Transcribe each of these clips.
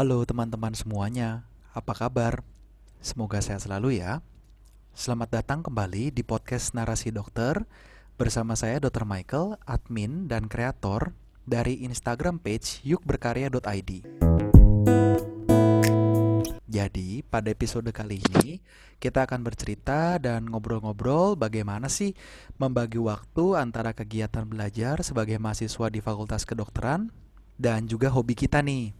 Halo teman-teman semuanya, apa kabar? Semoga sehat selalu ya. Selamat datang kembali di podcast Narasi Dokter bersama saya Dr. Michael, admin dan kreator dari Instagram page yukberkarya.id. Jadi, pada episode kali ini kita akan bercerita dan ngobrol-ngobrol bagaimana sih membagi waktu antara kegiatan belajar sebagai mahasiswa di Fakultas Kedokteran dan juga hobi kita nih.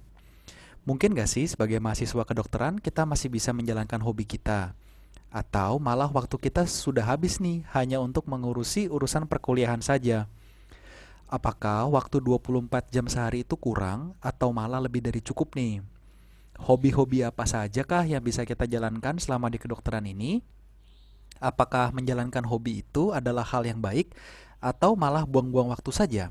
Mungkin gak sih sebagai mahasiswa kedokteran kita masih bisa menjalankan hobi kita? Atau malah waktu kita sudah habis nih hanya untuk mengurusi urusan perkuliahan saja? Apakah waktu 24 jam sehari itu kurang atau malah lebih dari cukup nih? Hobi-hobi apa saja kah yang bisa kita jalankan selama di kedokteran ini? Apakah menjalankan hobi itu adalah hal yang baik atau malah buang-buang waktu saja?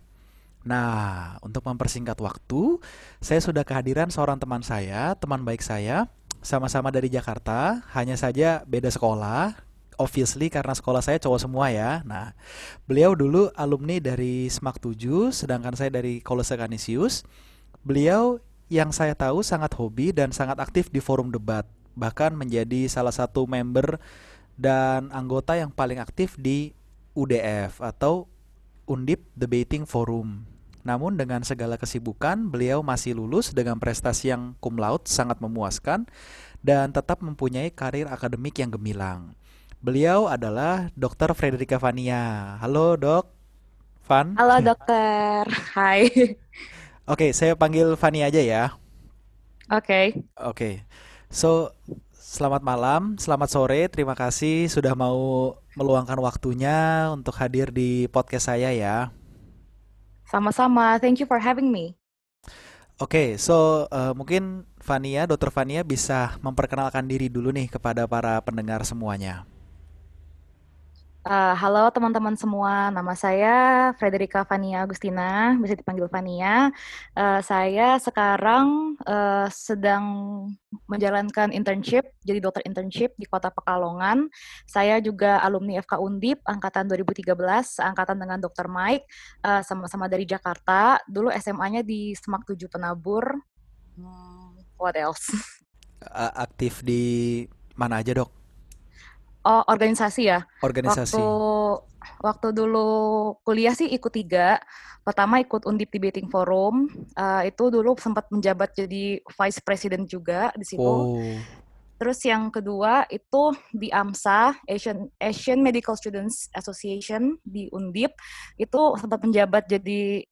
Nah, untuk mempersingkat waktu, saya sudah kehadiran seorang teman saya, teman baik saya, sama-sama dari Jakarta, hanya saja beda sekolah. Obviously karena sekolah saya cowok semua ya. Nah, beliau dulu alumni dari SMAK 7, sedangkan saya dari Kolose Canisius. Beliau yang saya tahu sangat hobi dan sangat aktif di forum debat, bahkan menjadi salah satu member dan anggota yang paling aktif di UDF atau Undip Debating Forum. Namun dengan segala kesibukan, beliau masih lulus dengan prestasi yang cum laude sangat memuaskan dan tetap mempunyai karir akademik yang gemilang. Beliau adalah Dr. Frederica Vania. Halo, Dok. Van. Halo, Dokter. Hai. Oke, saya panggil Vania aja ya. Oke. Okay. Oke. So, selamat malam, selamat sore. Terima kasih sudah mau meluangkan waktunya untuk hadir di podcast saya ya. Sama-sama. Thank you for having me. Oke, okay, so uh, mungkin Vania, Dokter Vania bisa memperkenalkan diri dulu nih kepada para pendengar semuanya. Uh, halo teman-teman semua, nama saya Frederica Vania Agustina, bisa dipanggil Vania. Uh, saya sekarang uh, sedang menjalankan internship, jadi dokter internship di Kota Pekalongan. Saya juga alumni FK Undip angkatan 2013, angkatan dengan Dokter Mike, uh, sama-sama dari Jakarta. Dulu SMA-nya di Semak 7 Penabur. Hmm, what else? Aktif di mana aja dok? Oh, organisasi ya. Organisasi. Waktu waktu dulu kuliah sih ikut tiga. Pertama ikut Undip Debating Forum. Uh, itu dulu sempat menjabat jadi vice president juga di situ. Oh. Terus yang kedua itu di AMSA, Asian Asian Medical Students Association di Undip. Itu sempat menjabat jadi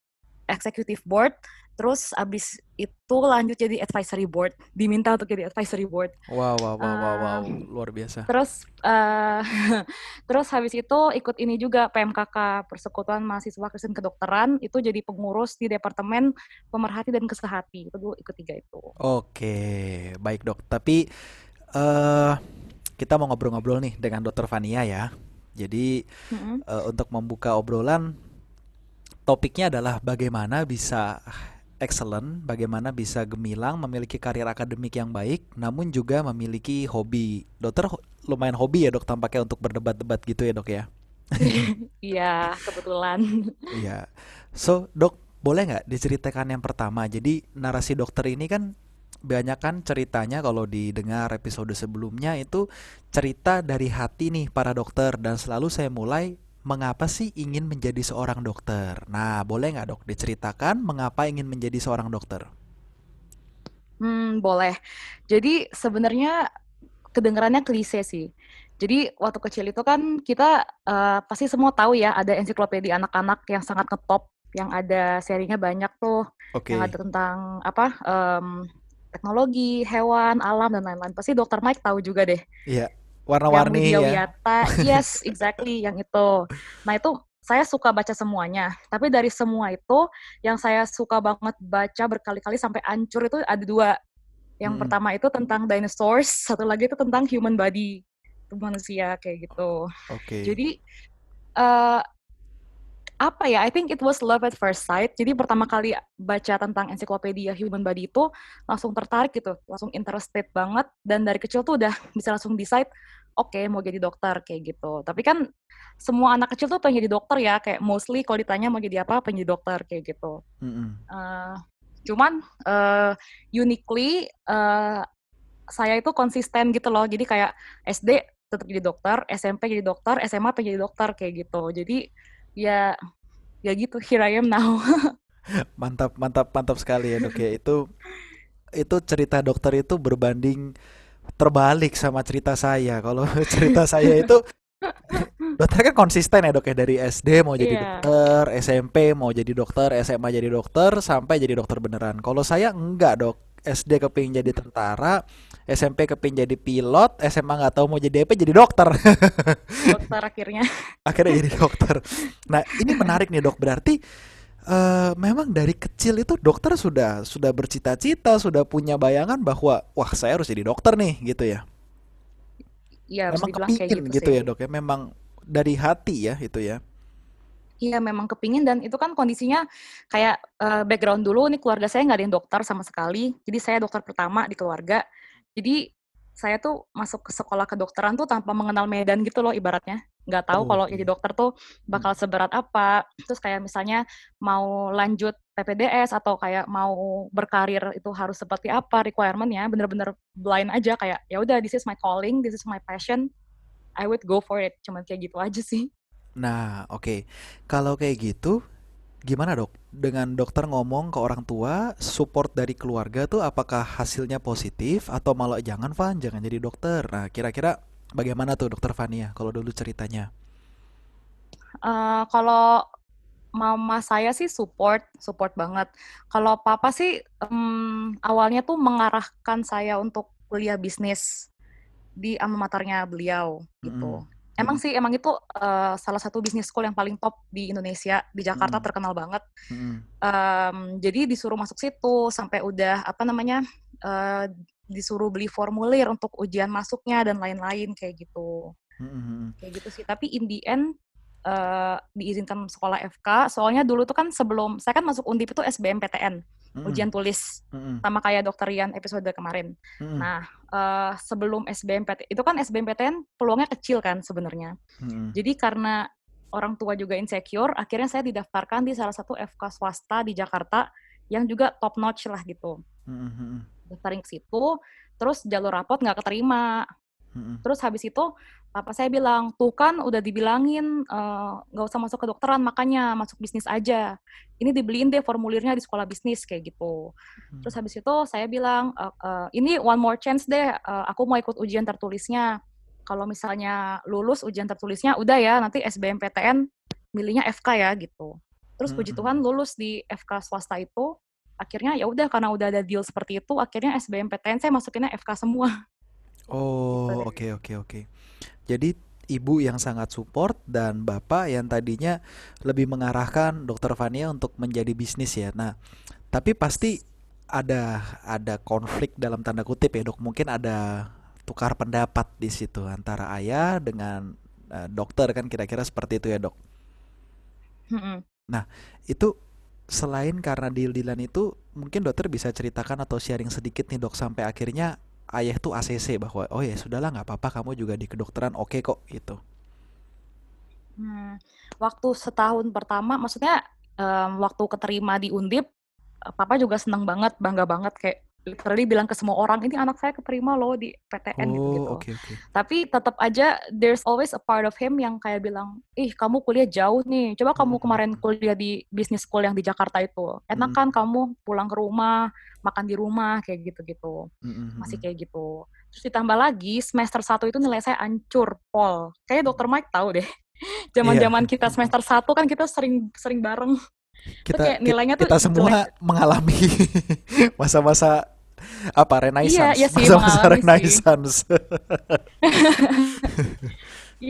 executive board. Terus abis itu lanjut jadi advisory board, diminta untuk jadi advisory board. Wow, wow, wow, wow, wow. luar biasa. Terus, uh, terus habis itu ikut ini juga PMKK Persekutuan Mahasiswa Kristen Kedokteran, itu jadi pengurus di Departemen Pemerhati dan Kesehati. Itu dulu ikut tiga itu. Oke, baik dok. Tapi uh, kita mau ngobrol-ngobrol nih dengan Dokter Vania ya. Jadi mm -hmm. uh, untuk membuka obrolan, topiknya adalah bagaimana bisa excellent, bagaimana bisa gemilang, memiliki karir akademik yang baik, namun juga memiliki hobi. Dokter lumayan hobi ya dok tampaknya untuk berdebat-debat gitu ya dok ya? Iya, kebetulan. Iya. So dok, boleh nggak diceritakan yang pertama? Jadi narasi dokter ini kan banyak kan ceritanya kalau didengar episode sebelumnya itu cerita dari hati nih para dokter dan selalu saya mulai mengapa sih ingin menjadi seorang dokter? Nah, boleh nggak dok diceritakan mengapa ingin menjadi seorang dokter? Hmm, boleh. Jadi sebenarnya kedengarannya klise sih. Jadi waktu kecil itu kan kita uh, pasti semua tahu ya ada ensiklopedia anak-anak yang sangat ngetop, yang ada serinya banyak tuh, okay. yang ada tentang apa um, teknologi, hewan, alam dan lain-lain. Pasti Dokter Mike tahu juga deh. Iya warna-warni ya. Wiyata, yes, exactly yang itu. Nah itu saya suka baca semuanya, tapi dari semua itu yang saya suka banget baca berkali-kali sampai ancur itu ada dua. Yang hmm. pertama itu tentang dinosaurs, satu lagi itu tentang human body, itu manusia kayak gitu. Oke. Okay. Jadi uh, apa ya? I think it was love at first sight. Jadi pertama kali baca tentang ensiklopedia human body itu langsung tertarik gitu, langsung interested banget dan dari kecil tuh udah bisa langsung decide oke okay, mau jadi dokter kayak gitu. Tapi kan semua anak kecil tuh pengen jadi dokter ya, kayak mostly kalau ditanya mau jadi apa, pengen jadi dokter kayak gitu. Mm -hmm. uh, Cuman uh, uniquely uh, saya itu konsisten gitu loh. Jadi kayak SD tetap jadi dokter, SMP jadi dokter, SMA pengen jadi dokter kayak gitu. Jadi ya ya gitu here I am now. mantap, mantap, mantap sekali ya dok ya. Itu itu cerita dokter itu berbanding terbalik sama cerita saya. Kalau cerita saya itu dokter kan konsisten ya dok ya dari SD mau jadi yeah. dokter, SMP mau jadi dokter, SMA jadi dokter, sampai jadi dokter beneran. Kalau saya enggak dok, SD kepingin jadi tentara, SMP kepingin jadi pilot, SMA nggak tahu mau jadi apa, jadi dokter. dokter akhirnya. akhirnya jadi dokter. Nah ini menarik nih dok, berarti uh, memang dari kecil itu dokter sudah sudah bercita-cita, sudah punya bayangan bahwa wah saya harus jadi dokter nih gitu ya. Iya, memang kepingin gitu, gitu ya dok ya, memang dari hati ya itu ya. Iya memang kepingin dan itu kan kondisinya kayak uh, background dulu nih keluarga saya nggak ada yang dokter sama sekali. Jadi saya dokter pertama di keluarga. Jadi saya tuh masuk ke sekolah kedokteran tuh tanpa mengenal medan gitu loh ibaratnya. Nggak tahu oh, kalau jadi dokter tuh bakal hmm. seberat apa. Terus kayak misalnya mau lanjut PPDS atau kayak mau berkarir itu harus seperti apa requirementnya. Bener-bener blind aja kayak ya udah this is my calling, this is my passion I would go for it. Cuman kayak gitu aja sih. Nah, oke. Okay. Kalau kayak gitu, gimana dok? Dengan dokter ngomong ke orang tua, support dari keluarga tuh apakah hasilnya positif atau malah jangan Van, jangan jadi dokter. Nah, kira-kira bagaimana tuh dokter Vania kalau dulu ceritanya? Uh, kalau mama saya sih support, support banget. Kalau papa sih um, awalnya tuh mengarahkan saya untuk kuliah bisnis di alma maternya beliau gitu. Mm. Emang sih emang itu uh, salah satu bisnis school yang paling top di Indonesia di Jakarta mm. terkenal banget. Mm. Um, jadi disuruh masuk situ sampai udah apa namanya uh, disuruh beli formulir untuk ujian masuknya dan lain-lain kayak gitu. Mm. Kayak gitu sih. Tapi in the end uh, diizinkan sekolah FK. Soalnya dulu tuh kan sebelum saya kan masuk Undip itu SBMPTN mm ujian tulis mm sama kayak dokter Rian episode kemarin. mm Nah uh, sebelum SBMPTN itu kan SBMPTN peluangnya kecil kan sebenarnya. mm Jadi karena orang tua juga insecure, akhirnya saya didaftarkan di salah satu FK swasta di Jakarta yang juga top notch lah gitu. mm Daftarin ke situ, terus jalur rapot nggak keterima. Terus habis itu papa saya bilang tuh kan udah dibilangin eh, nggak uh, usah masuk ke dokteran makanya masuk bisnis aja. Ini dibeliin deh formulirnya di sekolah bisnis kayak gitu. Hmm. terus habis itu saya bilang uh, uh, ini one more chance deh uh, aku mau ikut ujian tertulisnya. Kalau misalnya lulus ujian tertulisnya udah ya nanti SBMPTN milihnya FK ya gitu. Terus puji. Tuhan lulus di FK swasta itu akhirnya ya udah karena udah ada deal seperti itu akhirnya SBMPTN saya masukinnya FK semua Oh, oke oke oke. Jadi ibu yang sangat support dan bapak yang tadinya lebih mengarahkan dokter Fania untuk menjadi bisnis ya. Nah, tapi pasti ada ada konflik dalam tanda kutip ya dok. Mungkin ada tukar pendapat di situ antara ayah dengan uh, dokter kan kira-kira seperti itu ya dok. Nah itu selain karena deal-dealan itu mungkin dokter bisa ceritakan atau sharing sedikit nih dok sampai akhirnya ayah tuh ACC bahwa oh ya sudahlah nggak apa-apa kamu juga di kedokteran oke okay kok gitu. Hmm, waktu setahun pertama, maksudnya um, waktu keterima di Undip, papa juga seneng banget, bangga banget kayak literally bilang ke semua orang ini anak saya keterima loh di PTN gitu gitu. Okay, okay. Tapi tetap aja there's always a part of him yang kayak bilang, ih kamu kuliah jauh nih, coba kamu hmm. kemarin kuliah di business school yang di Jakarta itu, enak hmm. kan kamu pulang ke rumah makan di rumah kayak gitu-gitu, hmm. masih kayak gitu. Terus ditambah lagi semester satu itu nilai saya ancur pol. Kayaknya dokter Mike tahu deh. Zaman-zaman yeah. kita semester satu kan kita sering sering bareng kita kayak nilainya kita tuh semua jelek. mengalami masa-masa apa renaissance iya, iya sih, masa-masa renaissance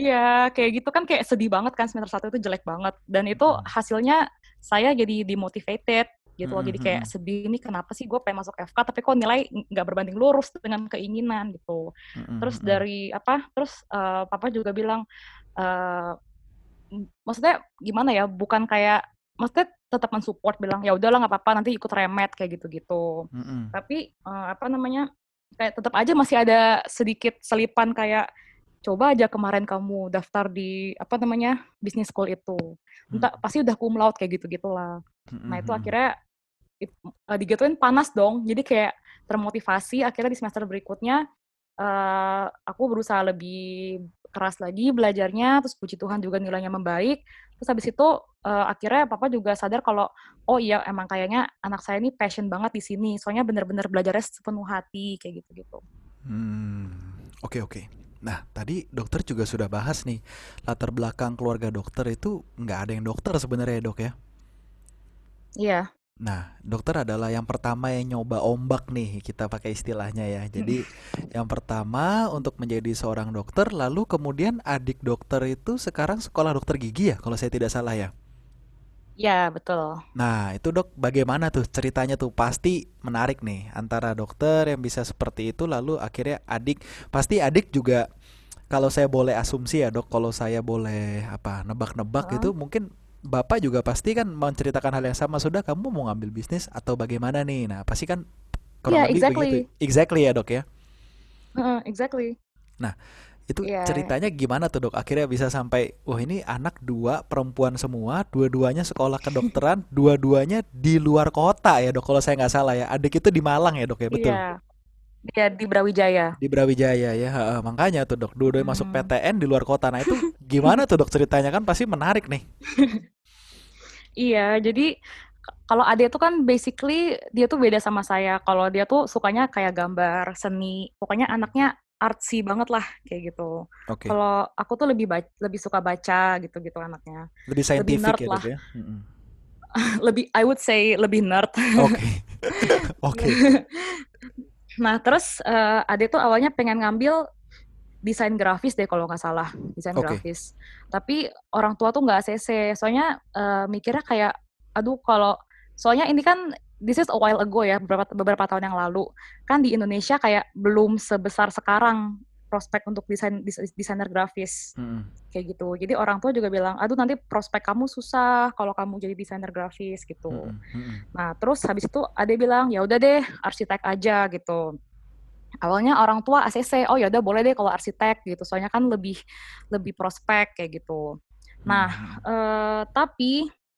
iya kayak gitu kan kayak sedih banget kan semester satu itu jelek banget dan itu hmm. hasilnya saya jadi dimotivated gitu loh. Jadi kayak hmm. sedih ini kenapa sih gue pengen masuk FK tapi kok nilai nggak berbanding lurus dengan keinginan gitu. Terus dari apa? Terus uh, papa juga bilang uh, maksudnya gimana ya? Bukan kayak maksudnya tetap mensupport bilang ya udahlah nggak apa-apa nanti ikut remet kayak gitu-gitu. Mm-hmm. Tapi uh, apa namanya kayak tetap aja masih ada sedikit selipan kayak coba aja kemarin kamu daftar di apa namanya bisnis school itu, entah mm-hmm. pasti udah cum laude kayak gitu gitulah. Mm-hmm. Nah itu akhirnya uh, digituin panas dong. Jadi kayak termotivasi akhirnya di semester berikutnya uh, aku berusaha lebih keras lagi belajarnya terus puji Tuhan juga nilainya membaik terus habis itu uh, akhirnya papa juga sadar kalau oh iya emang kayaknya anak saya ini passion banget di sini soalnya bener-bener belajarnya sepenuh hati kayak gitu gitu hmm oke okay, oke okay. Nah, tadi dokter juga sudah bahas nih latar belakang keluarga dokter itu nggak ada yang dokter sebenarnya dok ya? Iya. Nah, dokter adalah yang pertama yang nyoba ombak nih, kita pakai istilahnya ya. Jadi, yang pertama untuk menjadi seorang dokter, lalu kemudian adik dokter itu sekarang sekolah dokter gigi ya, kalau saya tidak salah ya. Ya, betul. Nah, itu dok, bagaimana tuh ceritanya tuh? Pasti menarik nih antara dokter yang bisa seperti itu, lalu akhirnya adik, pasti adik juga. Kalau saya boleh asumsi ya dok, kalau saya boleh apa nebak-nebak uh. itu mungkin bapak juga pasti kan menceritakan hal yang sama. Sudah kamu mau ngambil bisnis atau bagaimana nih? Nah, pasti kan kurang yeah, lebih exactly. begitu. Exactly ya dok ya. Uh, exactly. Nah, itu yeah. ceritanya gimana tuh dok? Akhirnya bisa sampai, wah ini anak dua perempuan semua, dua-duanya sekolah kedokteran, dua-duanya di luar kota ya dok. Kalau saya nggak salah ya, adik itu di Malang ya dok ya betul? Iya. Iya di Brawijaya. Di Brawijaya ya, ha, makanya tuh dok, dua-duanya hmm. masuk PTN di luar kota. Nah itu gimana tuh dok ceritanya kan pasti menarik nih. iya, jadi kalau Ade itu kan basically dia tuh beda sama saya. Kalau dia tuh sukanya kayak gambar, seni. Pokoknya anaknya artsy banget lah kayak gitu. Okay. Kalau aku tuh lebih baca, lebih suka baca gitu-gitu anaknya. Lebih scientific lebih nerd ya, lah. ya? lebih I would say lebih nerd. Oke. Oke. nah, terus uh, Ade tuh awalnya pengen ngambil desain grafis deh kalau nggak salah, desain okay. grafis. Tapi orang tua tuh nggak ACC. Soalnya uh, mikirnya kayak aduh kalau soalnya ini kan this is a while ago ya beberapa beberapa tahun yang lalu kan di Indonesia kayak belum sebesar sekarang prospek untuk desain desainer grafis hmm. kayak gitu jadi orang tua juga bilang aduh nanti prospek kamu susah kalau kamu jadi desainer grafis gitu hmm. Hmm. nah terus habis itu ada bilang ya udah deh arsitek aja gitu awalnya orang tua ACC oh ya udah boleh deh kalau arsitek gitu soalnya kan lebih lebih prospek kayak gitu nah hmm. eh, tapi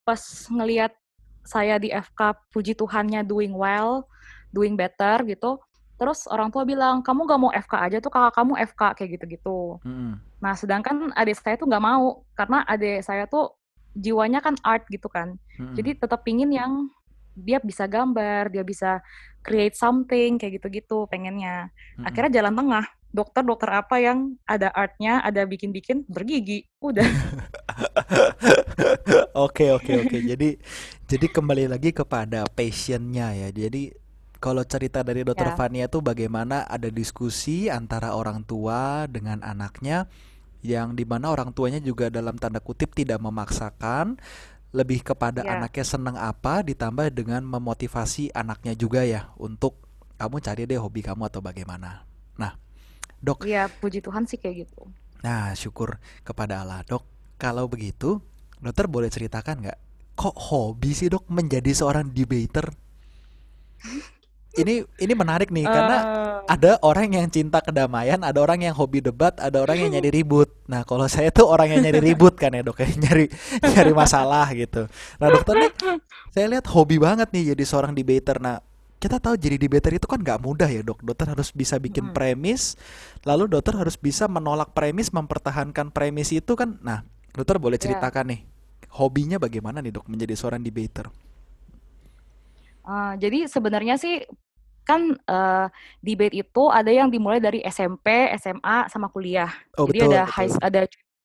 pas ngelihat saya di FK puji Tuhannya doing well, doing better gitu. Terus orang tua bilang, kamu gak mau FK aja tuh kakak kamu FK kayak gitu-gitu. Hmm. Nah sedangkan adik saya tuh gak mau karena adik saya tuh jiwanya kan art gitu kan. Hmm. Jadi tetap pingin yang dia bisa gambar, dia bisa create something kayak gitu-gitu pengennya. Hmm. Akhirnya jalan tengah. Dokter-dokter apa yang ada artnya, ada bikin-bikin bergigi, udah. Oke oke oke. Jadi jadi kembali lagi kepada passionnya ya. Jadi kalau cerita dari Dokter yeah. Fania itu bagaimana ada diskusi antara orang tua dengan anaknya yang di mana orang tuanya juga dalam tanda kutip tidak memaksakan lebih kepada yeah. anaknya senang apa ditambah dengan memotivasi anaknya juga ya untuk kamu cari deh hobi kamu atau bagaimana. Nah, dok. Iya, puji Tuhan sih kayak gitu. Nah, syukur kepada Allah, dok. Kalau begitu, dokter boleh ceritakan nggak kok hobi sih dok menjadi seorang debater ini ini menarik nih uh... karena eh. ada orang yang cinta kedamaian, ada orang yang hobi debat, ada orang yang nyari ribut. Nah kalau saya tuh orang yang nyari ribut kan ya dok, ya nyari nyari masalah gitu. Nah dokter nih, saya lihat hobi banget nih jadi seorang debater. Nah kita tahu jadi debater itu kan nggak mudah ya dok. Dokter harus bisa bikin premis, lalu dokter harus bisa menolak premis, mempertahankan premis itu kan. Nah dokter boleh ya. ceritakan yeah. nih hobinya bagaimana nih dok menjadi seorang debater? Uh, jadi sebenarnya sih kan uh, debate itu ada yang dimulai dari SMP, SMA, sama kuliah. Oh, jadi betul, ada betul. high ada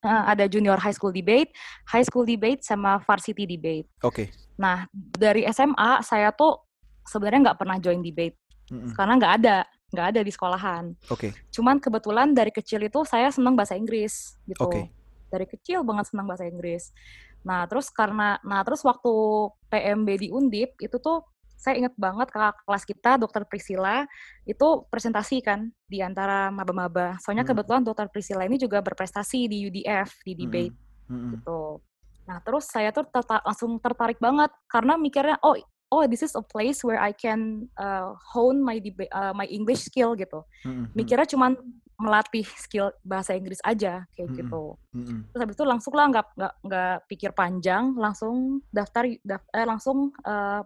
uh, ada junior high school debate, high school debate, sama varsity debate. Oke. Okay. Nah dari SMA saya tuh sebenarnya nggak pernah join debate mm -mm. karena nggak ada nggak ada di sekolahan. Oke. Okay. Cuman kebetulan dari kecil itu saya senang bahasa Inggris gitu. Oke. Okay. Dari kecil banget senang bahasa Inggris. Nah, terus karena nah terus waktu PMB di Undip itu tuh saya inget banget kakak kelas kita dokter Priscilla itu presentasi kan di antara maba-maba. Soalnya hmm. kebetulan dokter Priscilla ini juga berprestasi di UDF di hmm. debate hmm. Hmm. gitu. Nah, terus saya tuh terta langsung tertarik banget karena mikirnya oh oh this is a place where I can uh, hone my uh, my English skill gitu. Hmm. hmm. Mikirnya cuman melatih skill bahasa Inggris aja kayak mm-hmm. gitu. Mm-hmm. Terus habis itu langsung lah nggak nggak nggak pikir panjang, langsung daftar, daftar eh, langsung uh,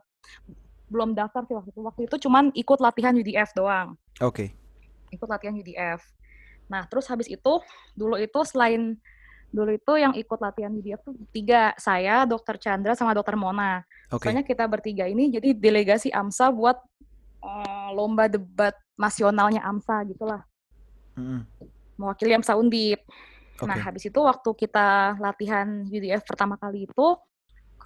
belum daftar sih waktu itu. Waktu itu cuman ikut latihan UDF doang. Oke. Okay. Ikut latihan UDF. Nah, terus habis itu dulu itu selain dulu itu yang ikut latihan UDF tuh tiga, saya, Dokter Chandra sama Dokter Mona. Okay. Soalnya kita bertiga ini jadi delegasi AMSA buat uh, lomba debat nasionalnya AMSA gitulah. Mewakili AMSA Undip. Okay. Nah, habis itu waktu kita latihan UDF pertama kali itu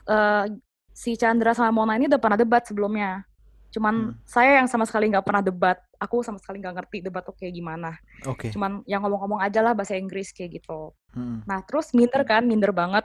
uh, si Chandra sama Mona ini udah pernah debat sebelumnya. Cuman hmm. saya yang sama sekali nggak pernah debat. Aku sama sekali nggak ngerti debat tuh kayak gimana. Okay. Cuman yang ngomong-ngomong aja lah bahasa Inggris kayak gitu. Hmm. Nah terus minder kan, minder banget.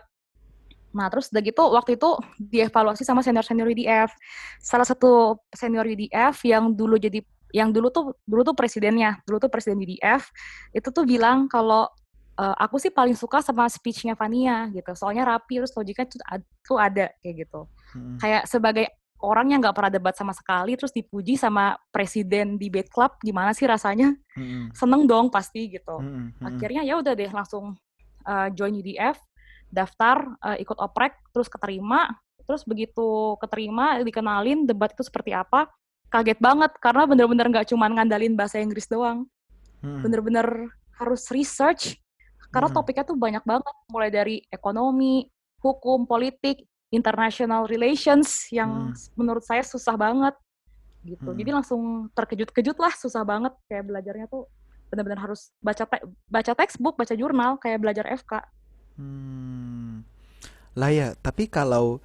Nah terus udah gitu waktu itu dievaluasi sama senior-senior UDF. Salah satu senior UDF yang dulu jadi yang dulu tuh dulu tuh presidennya, dulu tuh presiden UDF itu tuh bilang kalau uh, aku sih paling suka sama speechnya Fania gitu. Soalnya rapi terus logikanya tuh, tuh ada kayak gitu. Hmm. Kayak sebagai orang yang nggak pernah debat sama sekali terus dipuji sama presiden debate club gimana sih rasanya hmm. seneng dong pasti gitu hmm. akhirnya ya udah deh langsung uh, join UDF daftar uh, ikut oprek terus keterima terus begitu keterima dikenalin debat itu seperti apa kaget banget karena bener-bener nggak -bener cuma ngandalin bahasa Inggris doang bener-bener harus research karena topiknya tuh banyak banget mulai dari ekonomi hukum politik international relations yang hmm. menurut saya susah banget gitu. Hmm. Jadi langsung terkejut-kejut lah, susah banget kayak belajarnya tuh benar-benar harus baca te baca textbook, baca jurnal kayak belajar FK. Hmm. Lah ya, tapi kalau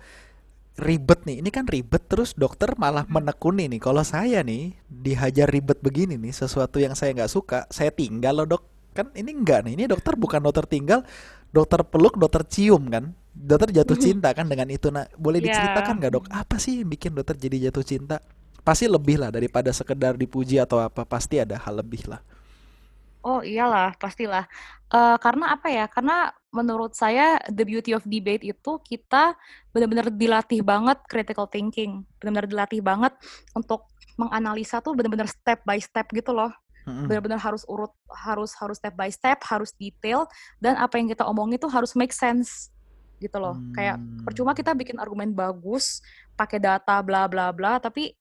ribet nih, ini kan ribet terus dokter malah menekuni nih. Kalau saya nih dihajar ribet begini nih, sesuatu yang saya nggak suka, saya tinggal loh dok. Kan ini enggak nih, ini dokter bukan dokter tinggal, dokter peluk, dokter cium kan? Dokter jatuh cinta kan dengan itu. Nah boleh yeah. diceritakan nggak dok? Apa sih yang bikin dokter jadi jatuh cinta? Pasti lebih lah daripada sekedar dipuji atau apa. Pasti ada hal lebih lah oh iyalah pastilah uh, karena apa ya karena menurut saya the beauty of debate itu kita benar-benar dilatih banget critical thinking benar-benar dilatih banget untuk menganalisa tuh benar-benar step by step gitu loh hmm benar-benar harus urut harus harus step by step harus detail dan apa yang kita omongin itu harus make sense gitu loh. Hmm. Kayak percuma kita bikin argumen bagus, pakai data bla bla bla, tapi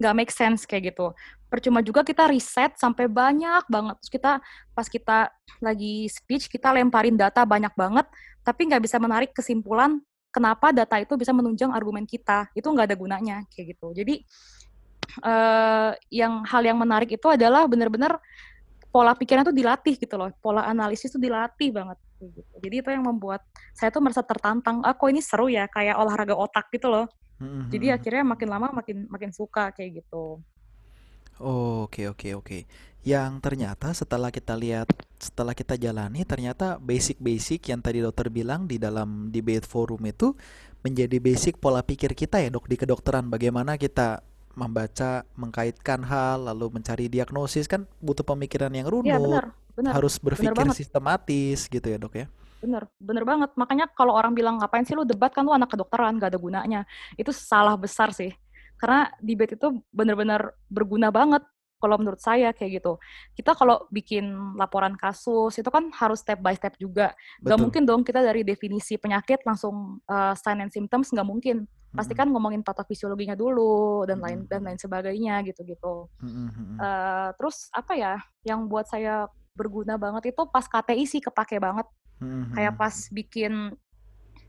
nggak make sense kayak gitu. Percuma juga kita riset sampai banyak banget. Terus kita pas kita lagi speech kita lemparin data banyak banget, tapi nggak bisa menarik kesimpulan kenapa data itu bisa menunjang argumen kita. Itu nggak ada gunanya kayak gitu. Jadi uh, yang hal yang menarik itu adalah benar-benar pola pikiran itu dilatih gitu loh. Pola analisis itu dilatih banget gitu. Jadi itu yang membuat saya tuh merasa tertantang. Ah, kok ini seru ya, kayak olahraga otak gitu loh. Mm-hmm. Jadi akhirnya makin lama makin makin suka kayak gitu. Oke oke oke. Yang ternyata setelah kita lihat, setelah kita jalani, ternyata basic-basic yang tadi dokter bilang di dalam debate forum itu menjadi basic pola pikir kita ya dok di kedokteran. Bagaimana kita membaca, mengkaitkan hal, lalu mencari diagnosis kan butuh pemikiran yang runut. Ya, benar. Bener, harus berpikir bener sistematis gitu ya dok ya? Bener bener banget. Makanya kalau orang bilang ngapain sih lu debat? Kan lu anak kedokteran gak ada gunanya. Itu salah besar sih karena debate itu bener-bener berguna banget kalau menurut saya kayak gitu. Kita kalau bikin laporan kasus itu kan harus step by step juga. Betul. Gak mungkin dong kita dari definisi penyakit langsung uh, sign and symptoms nggak mungkin. Pasti kan ngomongin patofisiologinya dulu dan lain dan lain sebagainya gitu-gitu. Uh, terus apa ya yang buat saya berguna banget itu pas KTI sih kepake banget. Kayak pas bikin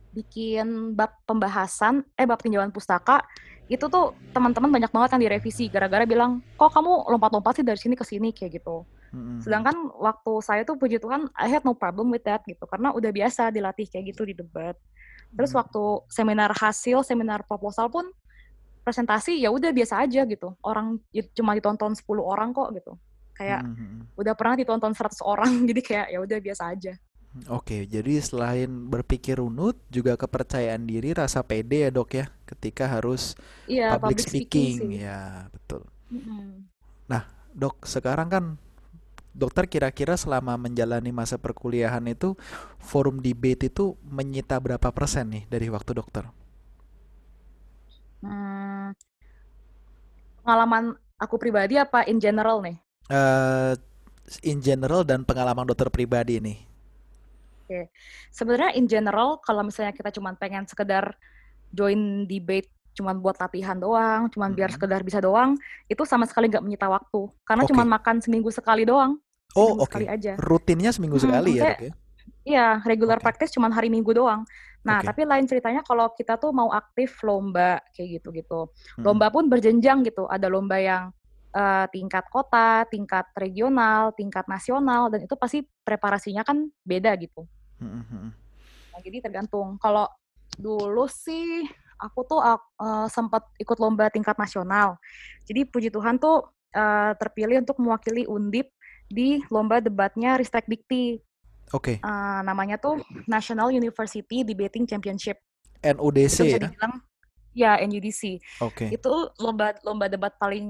bikin bab pembahasan eh bab tinjauan pustaka itu tuh teman-teman banyak banget yang direvisi gara-gara bilang kok kamu lompat-lompat sih dari sini ke sini kayak gitu. Mm-hmm. Sedangkan waktu saya tuh puji Tuhan I had no problem with that gitu karena udah biasa dilatih kayak gitu di debat. Terus mm-hmm. waktu seminar hasil, seminar proposal pun presentasi ya udah biasa aja gitu. Orang cuma ditonton 10 orang kok gitu kayak hmm, hmm, hmm. udah pernah ditonton 100 orang jadi kayak ya udah biasa aja Oke, jadi selain berpikir runut, juga kepercayaan diri, rasa pede ya dok ya, ketika harus iya, public, public speaking, speaking ya betul. Mm-hmm. Nah dok, sekarang kan dokter kira-kira selama menjalani masa perkuliahan itu forum debate itu menyita berapa persen nih dari waktu dokter? Hmm, pengalaman aku pribadi apa in general nih? uh, in general dan pengalaman dokter pribadi nih? Oke, sebenarnya in general kalau misalnya kita cuma pengen sekedar join debate cuman buat latihan doang, cuman biar sekedar bisa doang, itu sama sekali nggak menyita waktu. Karena okay. cuman makan seminggu sekali doang. Oh, oke. Okay. Sekali aja. Rutinnya seminggu hmm, sekali ya, Dok ya? Iya, regular okay. practice cuman hari Minggu doang. Nah, okay. tapi lain ceritanya kalau kita tuh mau aktif lomba kayak gitu-gitu. Hmm. Lomba pun berjenjang gitu. Ada lomba yang uh, tingkat kota, tingkat regional, tingkat nasional, dan itu pasti preparasinya kan beda gitu. Hmm. Nah, jadi tergantung. Kalau dulu sih aku tuh uh, sempat ikut lomba tingkat nasional. Jadi puji Tuhan tuh uh, terpilih untuk mewakili Undip di lomba debatnya Ristek Dikti. Oke. Okay. Uh, namanya tuh National University Debating Championship. NUDC ya? Dibilang, ya NUDC. Oke. Okay. Itu lomba lomba debat paling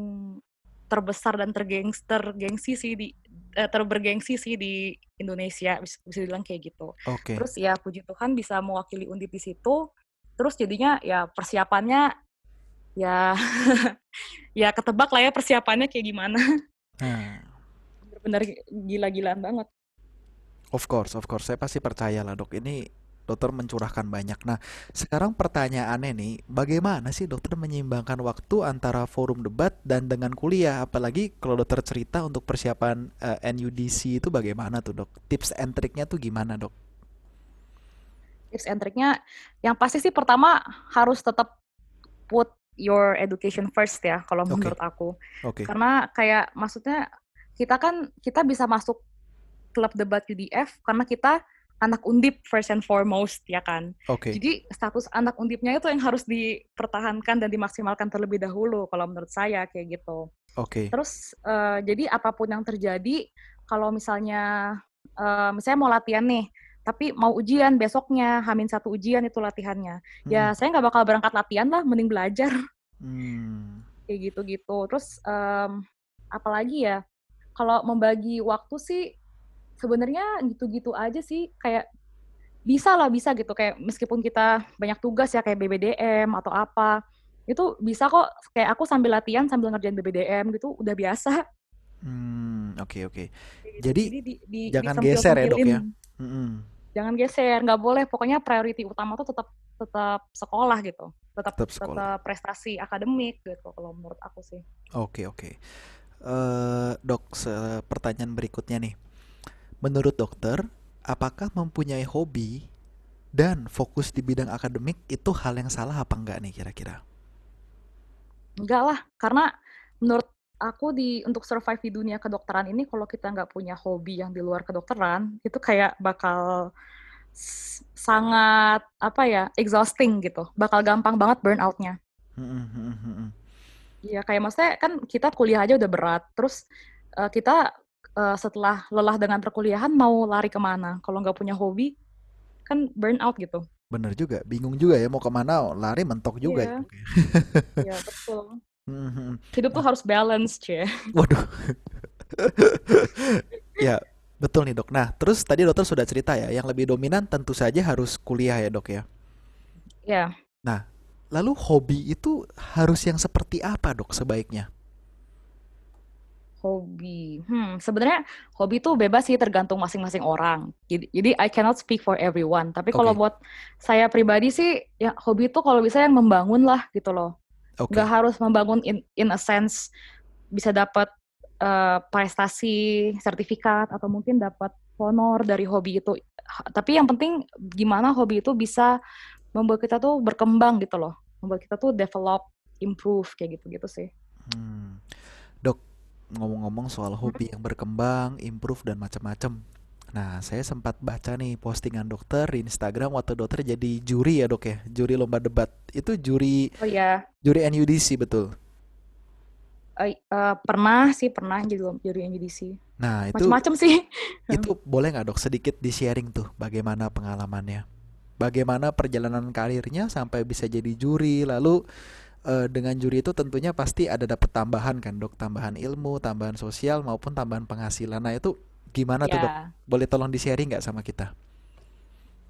terbesar dan tergangster gengsi sih di terbergengsi sih di Indonesia bisa, bisa bilang kayak gitu. Okay. Terus ya puji Tuhan bisa mewakili Undip di situ terus jadinya ya persiapannya ya ya ketebak lah ya persiapannya kayak gimana hmm. bener-bener gila-gilaan banget of course of course saya pasti percaya lah dok ini dokter mencurahkan banyak. Nah sekarang pertanyaannya nih bagaimana sih dokter menyeimbangkan waktu antara forum debat dan dengan kuliah? Apalagi kalau dokter cerita untuk persiapan uh, eh, NUDC itu bagaimana tuh dok? Tips and triknya tuh gimana dok? Tips and triknya yang pasti sih pertama harus tetap put your education first ya kalau okay. menurut aku. Okay. karena kayak maksudnya kita kan kita bisa masuk klub debat UDF karena kita anak undip first and foremost ya kan. Okay. Jadi status anak undipnya itu yang harus dipertahankan dan dimaksimalkan terlebih dahulu kalau menurut saya kayak gitu. Oke. Okay. Terus uh, jadi apa pun yang terjadi kalau misalnya uh, misalnya mau latihan nih, tapi mau ujian besoknya hamin satu ujian itu latihannya ya, hmm. ya saya nggak bakal berangkat latihan lah mending belajar hmm. kayak gitu gitu terus um, apalagi ya kalau membagi waktu sih sebenarnya gitu-gitu aja sih kayak bisa lah bisa gitu kayak meskipun kita banyak tugas ya kayak BBDM atau apa itu bisa kok kayak aku sambil latihan sambil ngerjain BBDM gitu udah biasa. Hmm oke okay, oke. Okay. Gitu. Jadi, Jadi di, di, jangan geser ya dok ya. Hmm jangan geser nggak boleh pokoknya priority utama tuh tetap tetap sekolah gitu tetap tetap, sekolah. tetap prestasi akademik gitu kalau menurut aku sih oke oke uh, dok pertanyaan berikutnya nih menurut dokter apakah mempunyai hobi dan fokus di bidang akademik itu hal yang salah apa enggak nih kira-kira? Enggak lah karena menurut aku di untuk survive di dunia kedokteran ini kalau kita nggak punya hobi yang di luar kedokteran itu kayak bakal sangat apa ya exhausting gitu. Bakal gampang banget burnoutnya. Iya kayak maksudnya kan kita kuliah aja udah berat terus uh, kita uh, setelah lelah dengan perkuliahan mau lari ke mana kalau nggak punya hobi kan burnout gitu bener juga bingung juga ya mau ke mana lari mentok juga iya, iya betul Hmm. Hidup tuh harus balance, cie. Waduh. ya, betul nih dok. Nah, terus tadi dokter sudah cerita ya, yang lebih dominan tentu saja harus kuliah ya dok ya. Ya. Nah, lalu hobi itu harus yang seperti apa dok sebaiknya? Hobi, hmm, sebenarnya hobi itu bebas sih tergantung masing-masing orang. Jadi, jadi I cannot speak for everyone. Tapi okay. kalau buat saya pribadi sih, ya hobi itu kalau bisa yang membangun lah gitu loh okay. Gak harus membangun in, in a sense bisa dapat uh, prestasi sertifikat atau mungkin dapat honor dari hobi itu tapi yang penting gimana hobi itu bisa membuat kita tuh berkembang gitu loh membuat kita tuh develop improve kayak gitu gitu sih hmm. Ngomong-ngomong soal hobi yang berkembang improve dan macam-macam Nah, saya sempat baca nih postingan dokter di Instagram waktu dokter jadi juri ya dok ya, juri lomba debat. Itu juri, oh ya, juri NUDC betul. Uh, uh, pernah sih pernah jadi juri NUDC. Nah itu macam-macam sih. Itu boleh nggak dok sedikit di sharing tuh bagaimana pengalamannya, bagaimana perjalanan karirnya sampai bisa jadi juri, lalu uh, dengan juri itu tentunya pasti ada dapat tambahan kan dok, tambahan ilmu, tambahan sosial maupun tambahan penghasilan. Nah itu Gimana ya. tuh dok? Boleh tolong di-sharing nggak sama kita?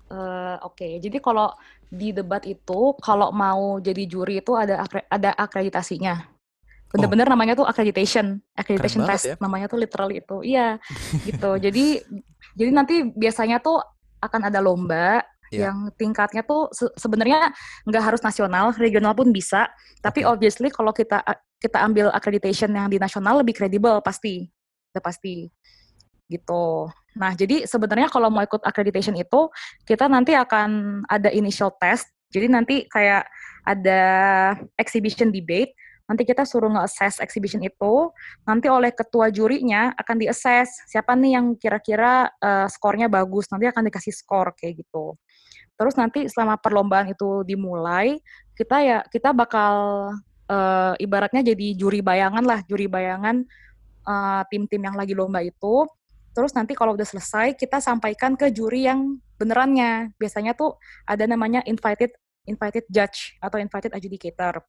Uh, Oke, okay. jadi kalau di debat itu, kalau mau jadi juri itu ada akre ada akreditasinya. Bener-bener oh. namanya tuh accreditation, accreditation test. Ya? Namanya tuh literally itu. Iya, gitu. Jadi jadi nanti biasanya tuh akan ada lomba yeah. yang tingkatnya tuh se sebenarnya nggak harus nasional, regional pun bisa. Tapi okay. obviously kalau kita kita ambil accreditation yang di nasional lebih kredibel pasti, udah pasti gitu. Nah, jadi sebenarnya kalau mau ikut accreditation itu kita nanti akan ada initial test. Jadi nanti kayak ada exhibition debate nanti kita suruh nge-assess exhibition itu, nanti oleh ketua jurinya akan di-assess siapa nih yang kira-kira uh, skornya bagus, nanti akan dikasih skor kayak gitu. Terus nanti selama perlombaan itu dimulai, kita ya kita bakal uh, ibaratnya jadi juri bayangan lah, juri bayangan uh, tim-tim yang lagi lomba itu. Terus nanti kalau udah selesai, kita sampaikan ke juri yang benerannya. Biasanya tuh ada namanya invited invited judge atau invited adjudicator.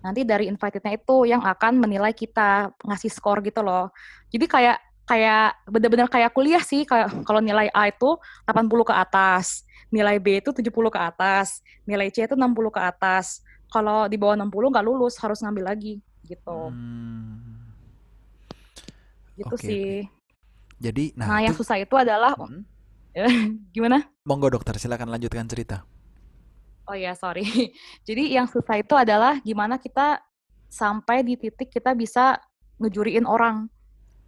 Nanti dari invitednya itu yang akan menilai kita ngasih skor gitu loh. Jadi kayak kayak benar-benar kayak kuliah sih kalau nilai A itu 80 ke atas, nilai B itu 70 ke atas, nilai C itu 60 ke atas. Kalau di bawah 60 nggak lulus harus ngambil lagi gitu. Hmm. Gitu okay, sih. Okay. Jadi nah, nah itu... yang susah itu adalah hmm? gimana? Monggo dokter silakan lanjutkan cerita. Oh ya, sorry. Jadi yang susah itu adalah gimana kita sampai di titik kita bisa ngejuriin orang.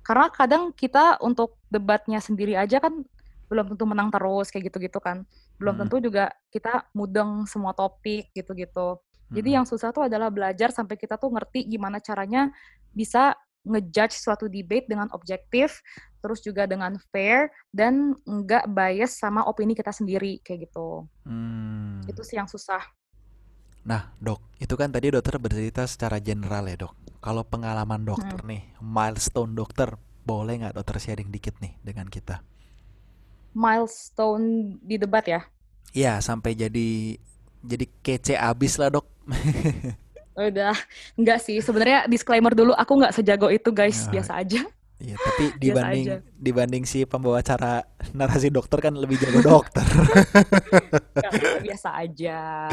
Karena kadang kita untuk debatnya sendiri aja kan belum tentu menang terus kayak gitu-gitu kan. Belum hmm. tentu juga kita mudeng semua topik gitu-gitu. Jadi hmm. yang susah tuh adalah belajar sampai kita tuh ngerti gimana caranya bisa ngejudge suatu debate dengan objektif, terus juga dengan fair dan nggak bias sama opini kita sendiri kayak gitu. Hmm. Itu sih yang susah. Nah, dok, itu kan tadi dokter bercerita secara general ya dok. Kalau pengalaman dokter hmm. nih, milestone dokter, boleh nggak dokter sharing dikit nih dengan kita? Milestone di debat ya? Iya, sampai jadi jadi kece abis lah dok. Udah, enggak sih. Sebenarnya disclaimer dulu, aku nggak sejago itu guys, nah, biasa aja. Iya, tapi dibanding dibanding si pembawa acara narasi dokter kan lebih jago dokter. Gak, biasa aja.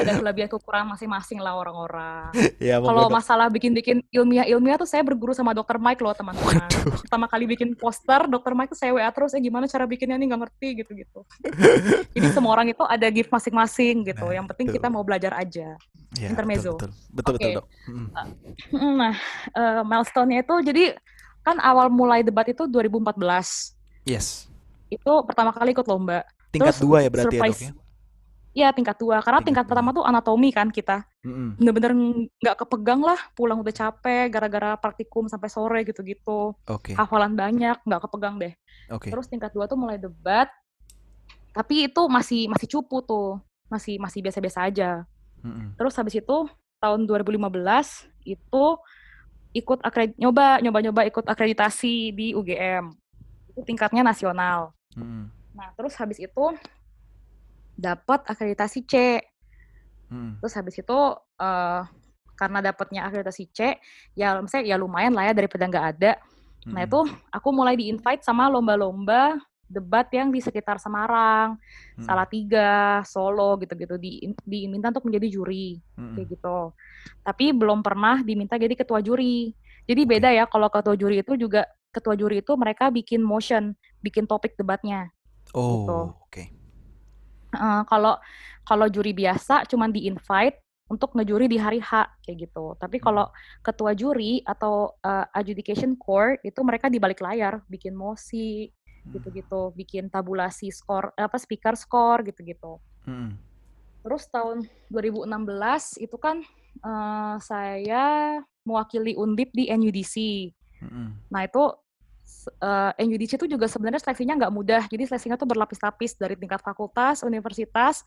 Ada kelebihan kekurangan masing-masing lah orang-orang. Ya, Kalau masalah bikin-bikin ilmiah-ilmiah tuh saya berguru sama dokter Mike loh teman-teman. Pertama kali bikin poster, dokter Mike tuh saya WA terus, eh gimana cara bikinnya nih nggak ngerti gitu-gitu. Jadi semua orang itu ada gift masing-masing gitu. Nah, Yang penting betul. kita mau belajar aja. Ya, Intermezzo. Betul, betul, betul, okay. betul dok. Mm. Nah, uh, milestone-nya itu jadi kan awal mulai debat itu 2014. Yes. Itu pertama kali ikut lomba. Tingkat Terus, dua ya berarti ya, surprise, ya dok ya? Iya tingkat dua, karena tingkat, tingkat pertama tuh anatomi kan kita. Mm-hmm. Bener-bener nggak kepegang lah, pulang udah capek, gara-gara praktikum sampai sore gitu-gitu. Okay. Hafalan banyak, nggak kepegang deh. Okay. Terus tingkat dua tuh mulai debat, tapi itu masih masih cupu tuh, masih masih biasa-biasa aja. Mm-hmm. Terus habis itu tahun 2015 itu ikut akredit nyoba nyoba nyoba ikut akreditasi di UGM itu tingkatnya nasional hmm. nah terus habis itu dapat akreditasi C hmm. terus habis itu uh, karena dapatnya akreditasi C ya misalnya ya lumayan lah ya daripada nggak ada nah, hmm. nah itu aku mulai di invite sama lomba-lomba debat yang di sekitar Semarang, hmm. Salatiga, Solo gitu-gitu di diminta untuk menjadi juri hmm. kayak gitu. Tapi belum pernah diminta jadi ketua juri. Jadi beda ya kalau ketua juri itu juga ketua juri itu mereka bikin motion, bikin topik debatnya. Oh, gitu. oke. Okay. Uh, kalau kalau juri biasa cuman di invite untuk ngejuri di hari H kayak gitu. Tapi kalau hmm. ketua juri atau uh, adjudication core itu mereka di balik layar bikin mosi, gitu-gitu bikin tabulasi skor apa speaker skor gitu-gitu hmm. terus tahun 2016 itu kan uh, saya mewakili undip di NUDC hmm. nah itu uh, eh, NUDC itu juga sebenarnya seleksinya nggak mudah jadi seleksinya tuh berlapis-lapis dari tingkat fakultas universitas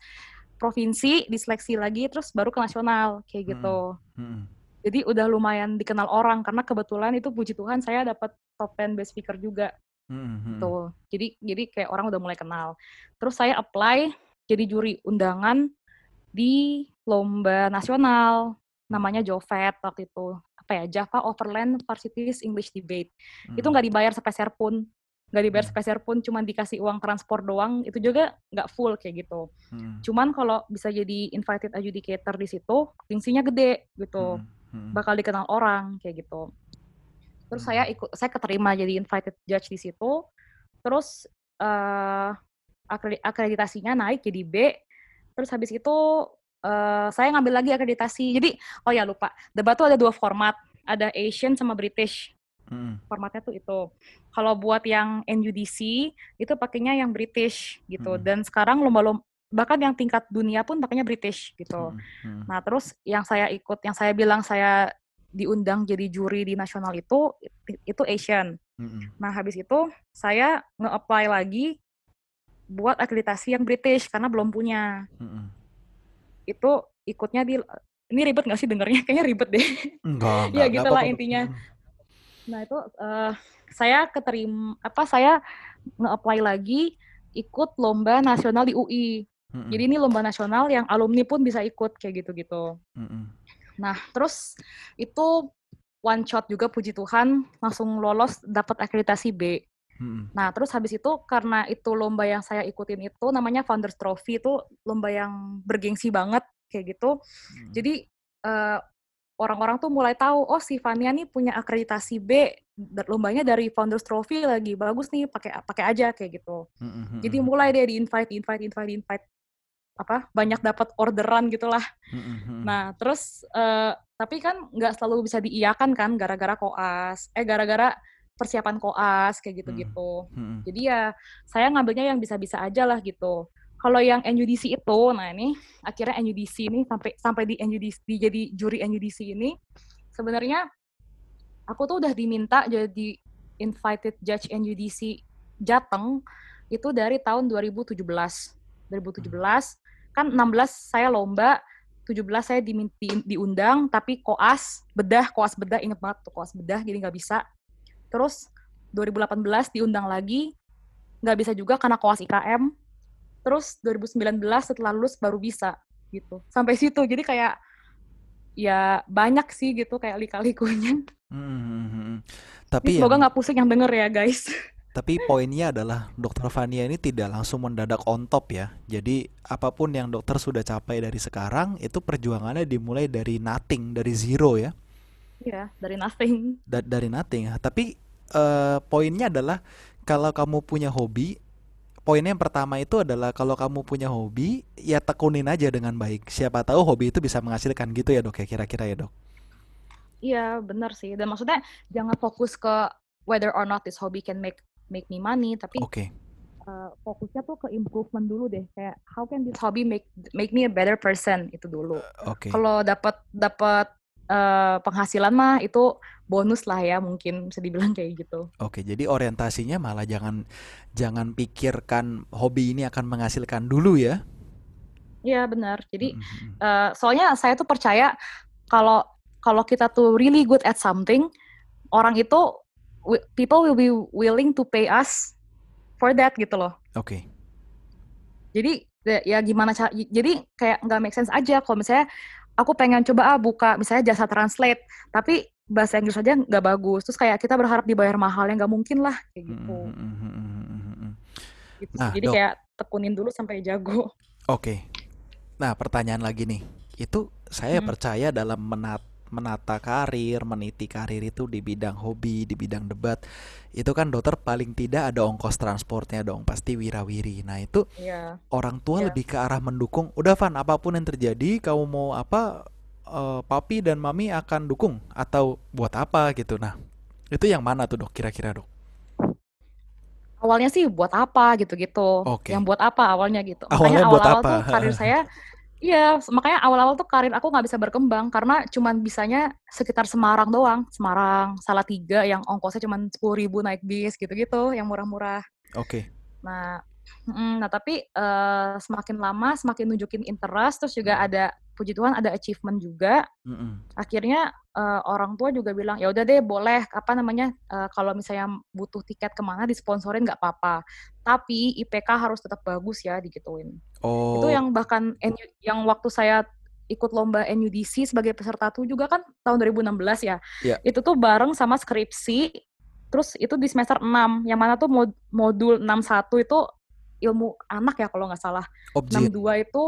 provinsi diseleksi lagi terus baru ke nasional kayak gitu hmm. Hmm. Jadi udah lumayan dikenal orang karena kebetulan itu puji Tuhan saya dapat top 10 best speaker juga Mm-hmm. Tuh. Jadi jadi kayak orang udah mulai kenal. Terus saya apply jadi juri undangan di lomba nasional namanya Jovet waktu itu apa ya Java Overland Varsities English Debate hmm. itu nggak dibayar sepeser pun nggak dibayar hmm. sepeser pun cuma dikasih uang transport doang itu juga nggak full kayak gitu hmm. cuman kalau bisa jadi invited adjudicator di situ fungsinya gede gitu hmm. Hmm. bakal dikenal orang kayak gitu terus saya ikut saya keterima jadi invited judge di situ terus uh, akreditasinya naik jadi B. Terus habis itu uh, saya ngambil lagi akreditasi. Jadi oh ya lupa, debat tuh ada dua format, ada Asian sama British. Hmm. Formatnya tuh itu. Kalau buat yang NUDC itu pakainya yang British gitu. Hmm. Dan sekarang lomba-lomba bahkan yang tingkat dunia pun pakainya British gitu. Hmm. Hmm. Nah, terus yang saya ikut, yang saya bilang saya diundang jadi juri di nasional itu itu Asian. Hmm. Nah, habis itu saya nge-apply lagi buat akreditasi yang British karena belum punya. Hmm. Itu ikutnya di ini ribet nggak sih dengarnya? Kayaknya ribet deh. Enggak, ya gitulah intinya. Nah itu uh, saya keterima apa saya nge-apply lagi ikut lomba nasional di UI. Mm-hmm. Jadi ini lomba nasional yang alumni pun bisa ikut kayak gitu-gitu. Mm-hmm. Nah terus itu one shot juga puji Tuhan langsung lolos dapat akreditasi B. Mm-hmm. Nah terus habis itu karena itu lomba yang saya ikutin itu namanya Founders Trophy itu lomba yang bergengsi banget kayak gitu. Mm-hmm. Jadi uh, orang-orang tuh mulai tahu oh si Fania nih punya akreditasi B lombanya dari Founders Trophy lagi bagus nih pakai pakai aja kayak gitu mm-hmm. jadi mulai deh di invite invite invite invite apa banyak dapat orderan gitulah mm-hmm. nah terus uh, tapi kan nggak selalu bisa diiakan kan gara-gara koas eh gara-gara persiapan koas kayak gitu-gitu mm-hmm. jadi ya saya ngambilnya yang bisa-bisa aja lah gitu kalau yang NUDC itu, nah ini akhirnya NUDC ini sampai sampai di NUDC di jadi juri NUDC ini sebenarnya aku tuh udah diminta jadi invited judge NUDC Jateng itu dari tahun 2017. 2017 kan 16 saya lomba, 17 saya diminti diundang tapi koas bedah, koas bedah inget banget tuh koas bedah jadi nggak bisa. Terus 2018 diundang lagi nggak bisa juga karena koas IKM terus 2019 setelah lulus baru bisa gitu. Sampai situ jadi kayak ya banyak sih gitu kayak lika-likunya. Hmm, tapi semoga nggak pusing yang denger ya guys tapi poinnya adalah dokter Fania ini tidak langsung mendadak on top ya. Jadi apa pun yang dokter sudah capai dari sekarang itu perjuangannya dimulai dari nothing dari zero ya. Iya, dari nothing. Da dari nothing. Tapi uh, poinnya adalah kalau kamu punya hobi, poinnya yang pertama itu adalah kalau kamu punya hobi ya tekunin aja dengan baik. Siapa tahu hobi itu bisa menghasilkan gitu ya dok ya kira-kira ya dok? Iya benar sih. Dan maksudnya jangan fokus ke whether or not this hobby can make make me money tapi okay. uh, eh, fokusnya tuh ke improvement dulu deh kayak how can this hobby make make me a better person itu dulu okay. kalau dapat dapat uh, penghasilan mah itu bonus lah ya mungkin bisa dibilang kayak gitu. Oke, jadi orientasinya malah jangan jangan pikirkan hobi ini akan menghasilkan dulu ya. Iya benar. Jadi mm-hmm. uh, soalnya saya tuh percaya kalau kalau kita tuh really good at something, orang itu people will be willing to pay us for that gitu loh. Oke. Okay. Jadi ya gimana cara jadi kayak nggak make sense aja kalau misalnya aku pengen coba ah buka misalnya jasa translate tapi bahasa Inggris aja nggak bagus terus kayak kita berharap dibayar mahal yang nggak mungkin lah kayak gitu, mm -hmm. gitu. Nah, jadi dok. kayak tekunin dulu sampai jago oke okay. nah pertanyaan lagi nih itu saya hmm. percaya dalam menat menata karir, meniti karir itu di bidang hobi, di bidang debat, itu kan dokter paling tidak ada ongkos transportnya dong, pasti wirawiri. Nah itu yeah. orang tua yeah. lebih ke arah mendukung. Udah Van, apa pun yang terjadi, kamu mau apa, uh, papi dan mami akan dukung atau buat apa gitu. Nah itu yang mana tuh dok, kira-kira dok? Awalnya sih buat apa gitu-gitu. Okay. Yang buat apa awalnya gitu. Makanya awal-awal tuh karir saya Iya, makanya awal-awal tuh karir aku nggak bisa berkembang karena cuman bisanya sekitar Semarang doang. Semarang, Salatiga yang ongkosnya cuman sepuluh ribu naik bis gitu-gitu, yang murah-murah. Oke. Okay. Nah, nah tapi uh, semakin lama semakin nunjukin interest, terus juga ada puji Tuhan ada achievement juga. Mm -hmm. Akhirnya uh, orang tua juga bilang ya udah deh boleh apa namanya uh, kalau misalnya butuh tiket ke mana disponsorin nggak apa-apa. Tapi IPK harus tetap bagus ya digituin. Oh. Itu yang bahkan yang waktu saya ikut lomba NUDC sebagai peserta tuh juga kan tahun 2016 ya. Yeah. Itu tuh bareng sama skripsi. Terus itu di semester 6, yang mana tuh mod modul 61 itu ilmu anak ya kalau nggak salah. Objin. 62 itu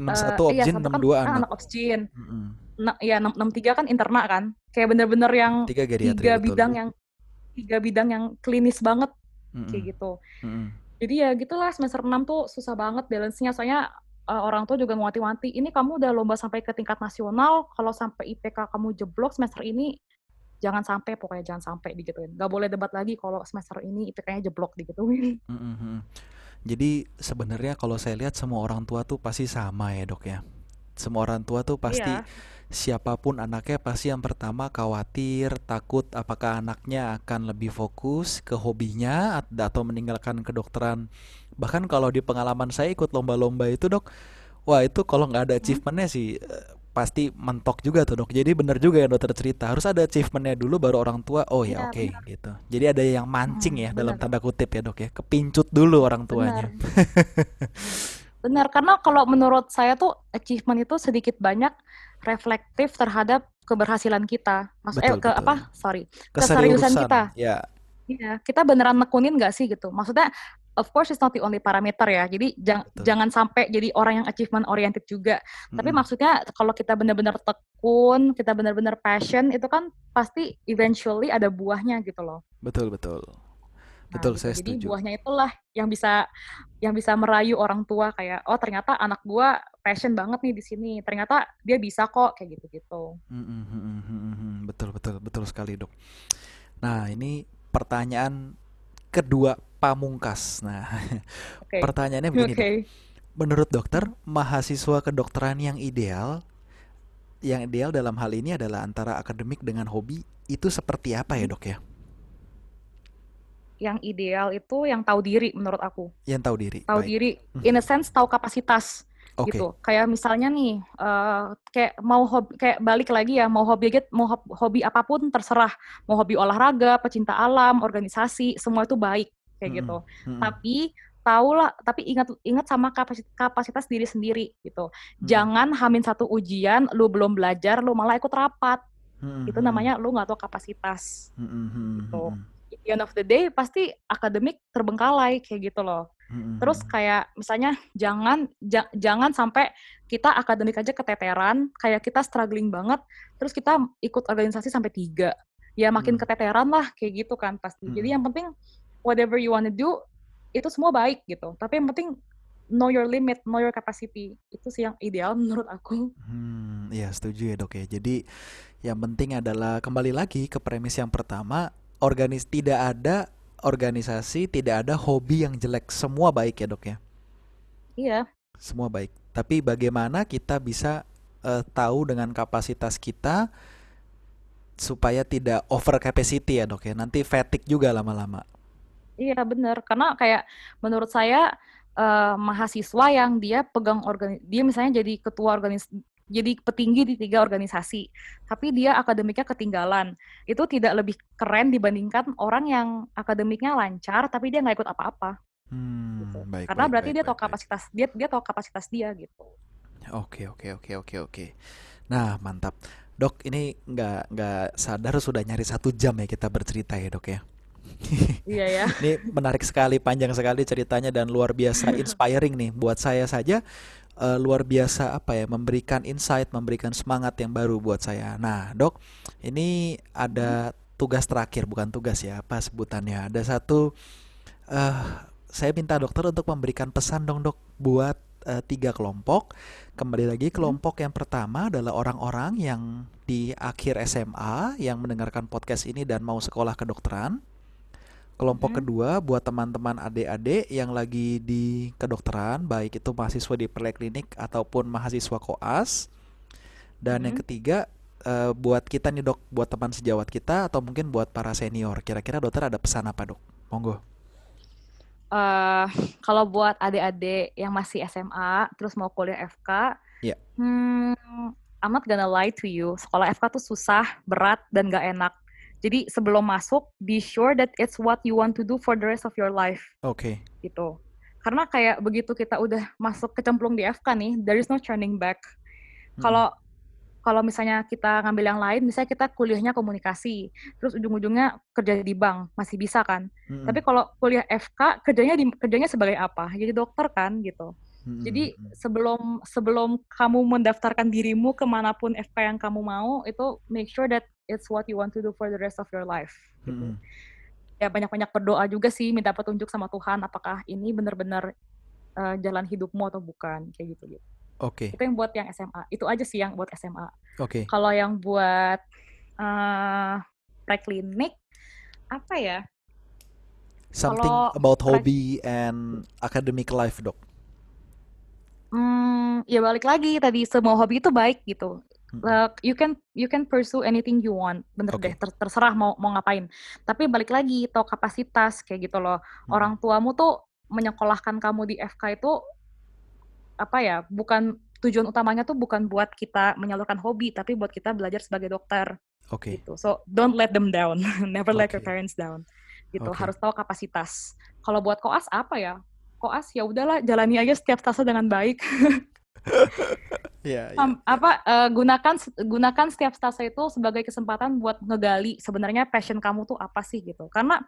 61 uh, objin, iya, 62 kan anak. anak objin. Mm -hmm. Nah, ya 63 kan interna kan. Kayak bener-bener yang tiga, tiga bidang yang tiga bidang yang klinis banget mm -hmm. kayak gitu. Mm -hmm. Jadi ya gitulah semester 6 tuh susah banget balance-nya. Soalnya uh, orang tua juga wanti-wanti, ini kamu udah lomba sampai ke tingkat nasional, kalau sampai IPK kamu jeblok semester ini, jangan sampai pokoknya jangan sampai digituin. Gak boleh debat lagi kalau semester ini IPK-nya jeblok digituin. Mm -hmm. Jadi sebenarnya kalau saya lihat semua orang tua tuh pasti sama ya dok ya. Semua orang tua tuh pasti iya. Siapa pun anaknya pasti yang pertama khawatir, takut apakah anaknya akan lebih fokus ke hobinya atau meninggalkan kedokteran. Bahkan kalau di pengalaman saya ikut lomba-lomba itu dok, wah itu kalau nggak ada hmm? achievementnya sih eh, pasti mentok juga tuh dok. Jadi benar juga ya dokter cerita harus ada achievementnya dulu baru orang tua. Oh ya, ya oke okay, gitu. Jadi ada yang mancing hmm, ya bener. dalam tanda kutip ya dok ya, kepincut dulu orang tuanya. Benar, karena kalau menurut saya tuh achievement itu sedikit banyak reflektif terhadap keberhasilan kita. Maksudnya ke betul. apa? Sorry, keseriusan, keseriusan kita. Ya. Iya, kita beneran nekunin gak sih gitu? Maksudnya of course it's not the only parameter ya. Jadi jang, jangan sampai jadi orang yang achievement oriented juga. Mm-hmm. Tapi maksudnya kalau kita benar-benar tekun, kita benar-benar passion, itu kan pasti eventually ada buahnya gitu loh. Betul betul. Nah, betul, gitu. saya Jadi setuju. buahnya itulah yang bisa yang bisa merayu orang tua kayak oh ternyata anak gua passion banget nih di sini. Ternyata dia bisa kok kayak gitu-gitu. Mm-hmm. Betul betul betul sekali, Dok. Nah, ini pertanyaan kedua pamungkas. Nah, okay. pertanyaannya begini. Okay. Menurut dokter, mahasiswa kedokteran yang ideal yang ideal dalam hal ini adalah antara akademik dengan hobi itu seperti apa ya, Dok ya? Yang ideal itu yang tahu diri menurut aku. Yang tahu diri. Tahu diri mhm. in a sense tahu kapasitas. Okay. gitu kayak misalnya nih uh, kayak mau hobi kayak balik lagi ya mau hobi mau hobi apa pun terserah mau hobi olahraga pecinta alam organisasi semua itu baik kayak hmm. gitu. Hmm. Tapi tahulah tapi ingat ingat sama kapasitas, kapasitas diri sendiri gitu. Hmm. Jangan hamin satu ujian lu belum belajar lu malah ikut rapat. Hmm. Itu namanya lu nggak tahu kapasitas. Hmm. Gitu. The end of the day pasti akademik terbengkalai kayak gitu loh. Hmm. Terus kayak misalnya jangan ja, jangan sampai kita akademik aja keteteran, kayak kita struggling banget, terus kita ikut organisasi sampai tiga, ya makin hmm. keteteran lah kayak gitu kan pasti. Hmm. Jadi yang penting whatever you wanna do itu semua baik gitu tapi yang penting know your limit know your capacity itu sih yang ideal menurut aku hmm ya setuju ya dok ya jadi yang penting adalah kembali lagi ke premis yang pertama organis tidak ada organisasi tidak ada hobi yang jelek. Semua baik ya dok ya? Iya. Semua baik. Tapi bagaimana kita bisa uh, tahu dengan kapasitas kita supaya tidak over capacity ya dok ya? Nanti fatigue juga lama-lama. Iya benar, karena kayak menurut saya uh, mahasiswa yang dia pegang organi dia misalnya jadi ketua organis jadi petinggi di tiga organisasi, tapi dia akademiknya ketinggalan. Itu tidak lebih keren dibandingkan orang yang akademiknya lancar tapi dia nggak ikut apa-apa. Hmm, gitu. baik, Karena baik, berarti baik, dia baik, tahu kapasitas baik. dia dia tahu kapasitas dia gitu. Oke oke oke oke oke. Nah mantap, dok ini nggak nggak sadar sudah nyari satu jam ya kita bercerita ya dok ya iya ya. Ini menarik sekali, panjang sekali ceritanya dan luar biasa inspiring nih buat saya saja. Uh, luar biasa apa ya memberikan insight, memberikan semangat yang baru buat saya. Nah, Dok, ini ada tugas terakhir bukan tugas ya, apa sebutannya? Ada satu uh, saya minta dokter untuk memberikan pesan dong, Dok, buat uh, tiga kelompok. Kembali lagi kelompok yang pertama adalah orang-orang yang di akhir SMA yang mendengarkan podcast ini dan mau sekolah kedokteran. Kelompok hmm. kedua buat teman-teman adik-adik yang lagi di kedokteran, baik itu mahasiswa di poliklinik ataupun mahasiswa koas. Dan hmm. yang ketiga uh, buat kita nih dok, buat teman sejawat kita atau mungkin buat para senior. Kira-kira dokter ada pesan apa dok? Monggo. Uh, kalau buat adik-adik yang masih SMA terus mau kuliah FK, yeah. hmm, I'm not gonna lie to you, sekolah FK tuh susah, berat dan gak enak jadi sebelum masuk, be sure that it's what you want to do for the rest of your life. Oke. Okay. Gitu. Karena kayak begitu kita udah masuk kecemplung di FK nih, there is no turning back. Hmm. Kalau hmm. kalau misalnya kita ngambil yang lain, misalnya kita kuliahnya komunikasi, terus ujung-ujungnya kerja di bank, masih bisa kan. Hmm. Tapi kalau kuliah FK, kerjanya di kerjanya sebagai apa? Jadi dokter kan gitu. Hmm. Jadi sebelum sebelum kamu mendaftarkan dirimu ke mana pun FK yang kamu mau, itu make sure that it's what you want to do for the rest of your life. Gitu. Hmm. ya banyak-banyak berdoa juga sih minta petunjuk sama Tuhan apakah ini benar-benar uh, jalan hidupmu atau bukan kayak gitu gitu. Oke. Okay. Itu yang buat yang SMA. Itu aja sih yang buat SMA. Oke. Okay. Kalau yang buat uh, preklinik apa ya? Something Kalo about hobby and academic life, Dok. Hmm, ya balik lagi tadi semua hobi itu baik gitu. Uh, you can you can pursue anything you want, bener okay. deh, ter terserah mau mau ngapain. Tapi balik lagi, tau kapasitas kayak gitu loh. Hmm. Orang tuamu tuh menyekolahkan kamu di FK itu apa ya? Bukan tujuan utamanya tuh bukan buat kita menyalurkan hobi, tapi buat kita belajar sebagai dokter. Oke. Okay. Gitu. So don't let them down, never okay. let your parents down. Gitu. Okay. Harus tahu kapasitas. Kalau buat koas apa ya? Koas ya udahlah jalani aja setiap stase dengan baik. yeah, yeah. apa uh, gunakan gunakan setiap stase itu sebagai kesempatan buat ngegali sebenarnya passion kamu tuh apa sih gitu. Karena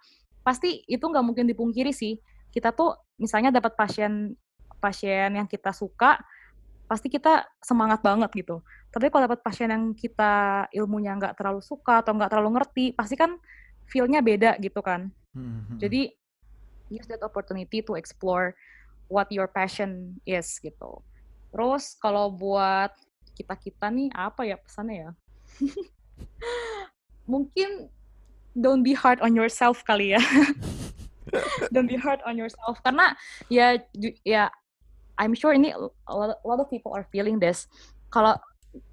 pasti itu nggak mungkin dipungkiri sih. Kita tuh misalnya dapat pasien pasien yang kita suka, pasti kita semangat banget gitu. Tapi kalau dapat pasien yang kita ilmunya nggak terlalu suka atau nggak terlalu ngerti, pasti kan feel-nya beda gitu kan. Mm-hmm. Jadi use that opportunity to explore what your passion is gitu. Terus kalau buat kita-kita nih apa ya pesannya ya? Mungkin don't be hard on yourself kali ya. don't be hard on yourself karena ya ya I'm sure ini a lot, of people are feeling this. Kalau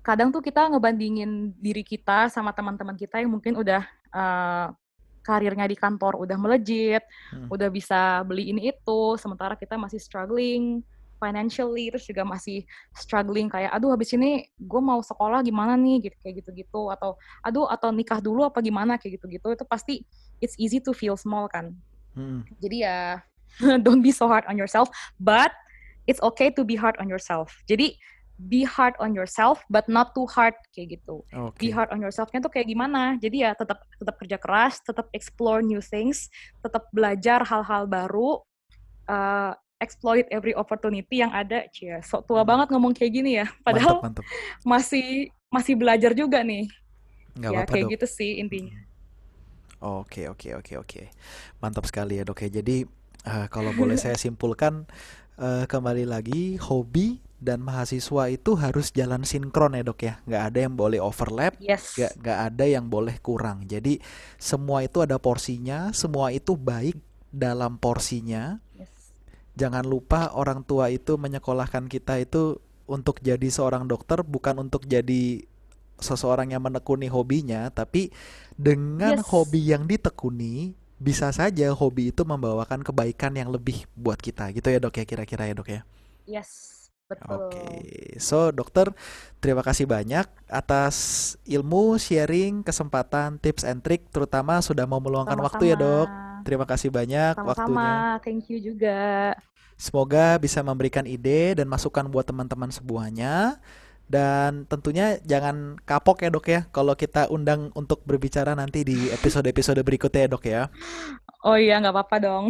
kadang tuh kita ngebandingin diri kita sama teman-teman kita yang mungkin udah uh, karirnya di kantor udah melejit, hmm. udah bisa beli ini itu, sementara kita masih struggling financially, terus juga masih struggling kayak, aduh habis ini gue mau sekolah gimana nih, gitu kayak gitu-gitu, atau aduh atau nikah dulu apa gimana kayak gitu-gitu, itu pasti it's easy to feel small kan. Hmm. Jadi ya don't be so hard on yourself, but it's okay to be hard on yourself. Jadi be hard on yourself but not too hard kayak gitu. Okay. Be hard on yourselfnya tuh kayak gimana? Jadi ya tetap tetap kerja keras, tetap explore new things, tetap belajar hal-hal baru, uh, exploit every opportunity yang ada. Cia, so tua hmm. banget ngomong kayak gini ya. Padahal mantap, mantap. masih masih belajar juga nih. Nggak ya apa -apa, kayak dok. gitu sih intinya. Oke oke oke oke, mantap sekali ya dok ya. Jadi uh, kalau boleh saya simpulkan uh, kembali lagi hobi dan mahasiswa itu harus jalan sinkron ya dok ya nggak ada yang boleh overlap yes. nggak nggak ada yang boleh kurang jadi semua itu ada porsinya semua itu baik dalam porsinya yes. jangan lupa orang tua itu menyekolahkan kita itu untuk jadi seorang dokter bukan untuk jadi seseorang yang menekuni hobinya tapi dengan yes. hobi yang ditekuni bisa saja hobi itu membawakan kebaikan yang lebih buat kita gitu ya dok ya kira-kira ya dok ya yes betul oke okay. so dokter terima kasih banyak atas ilmu sharing kesempatan tips and trick terutama sudah mau meluangkan Sama-sama. waktu ya dok terima kasih banyak Sama-sama. waktunya thank you juga semoga bisa memberikan ide dan masukan buat teman-teman semuanya dan tentunya jangan kapok ya dok ya kalau kita undang untuk berbicara nanti di episode-episode berikutnya ya dok ya. Oh iya nggak apa-apa dong.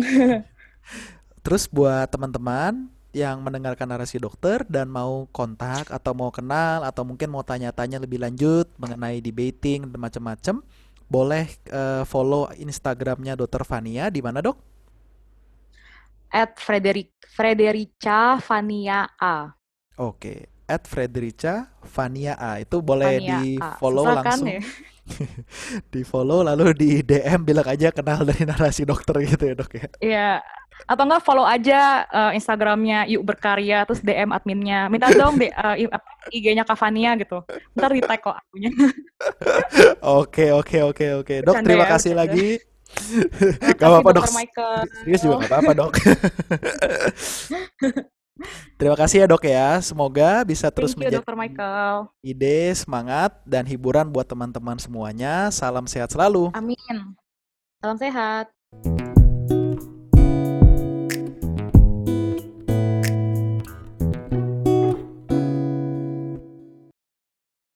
Terus buat teman-teman yang mendengarkan narasi dokter dan mau kontak atau mau kenal atau mungkin mau tanya-tanya lebih lanjut mengenai debating dan macam-macam, boleh uh, follow Instagramnya Dokter Fania di mana dok? At Frederic Frederica Fania A. Oke, at Frederica Vania A itu boleh Vania di follow A. langsung ya? di follow lalu di DM bilang aja kenal dari narasi dokter gitu ya dok ya. Iya. Atau enggak follow aja uh, Instagramnya yuk berkarya terus DM adminnya. Minta dong deh uh, IG-nya Kavania gitu. Ntar di tag kok akunya. Oke oke oke oke. Dok terima ya, kasih lagi. Gak apa-apa dok. Serius juga gak apa-apa dok Terima kasih ya dok ya. Semoga bisa terus menjadi ide, semangat, dan hiburan buat teman-teman semuanya. Salam sehat selalu. Amin. Salam sehat.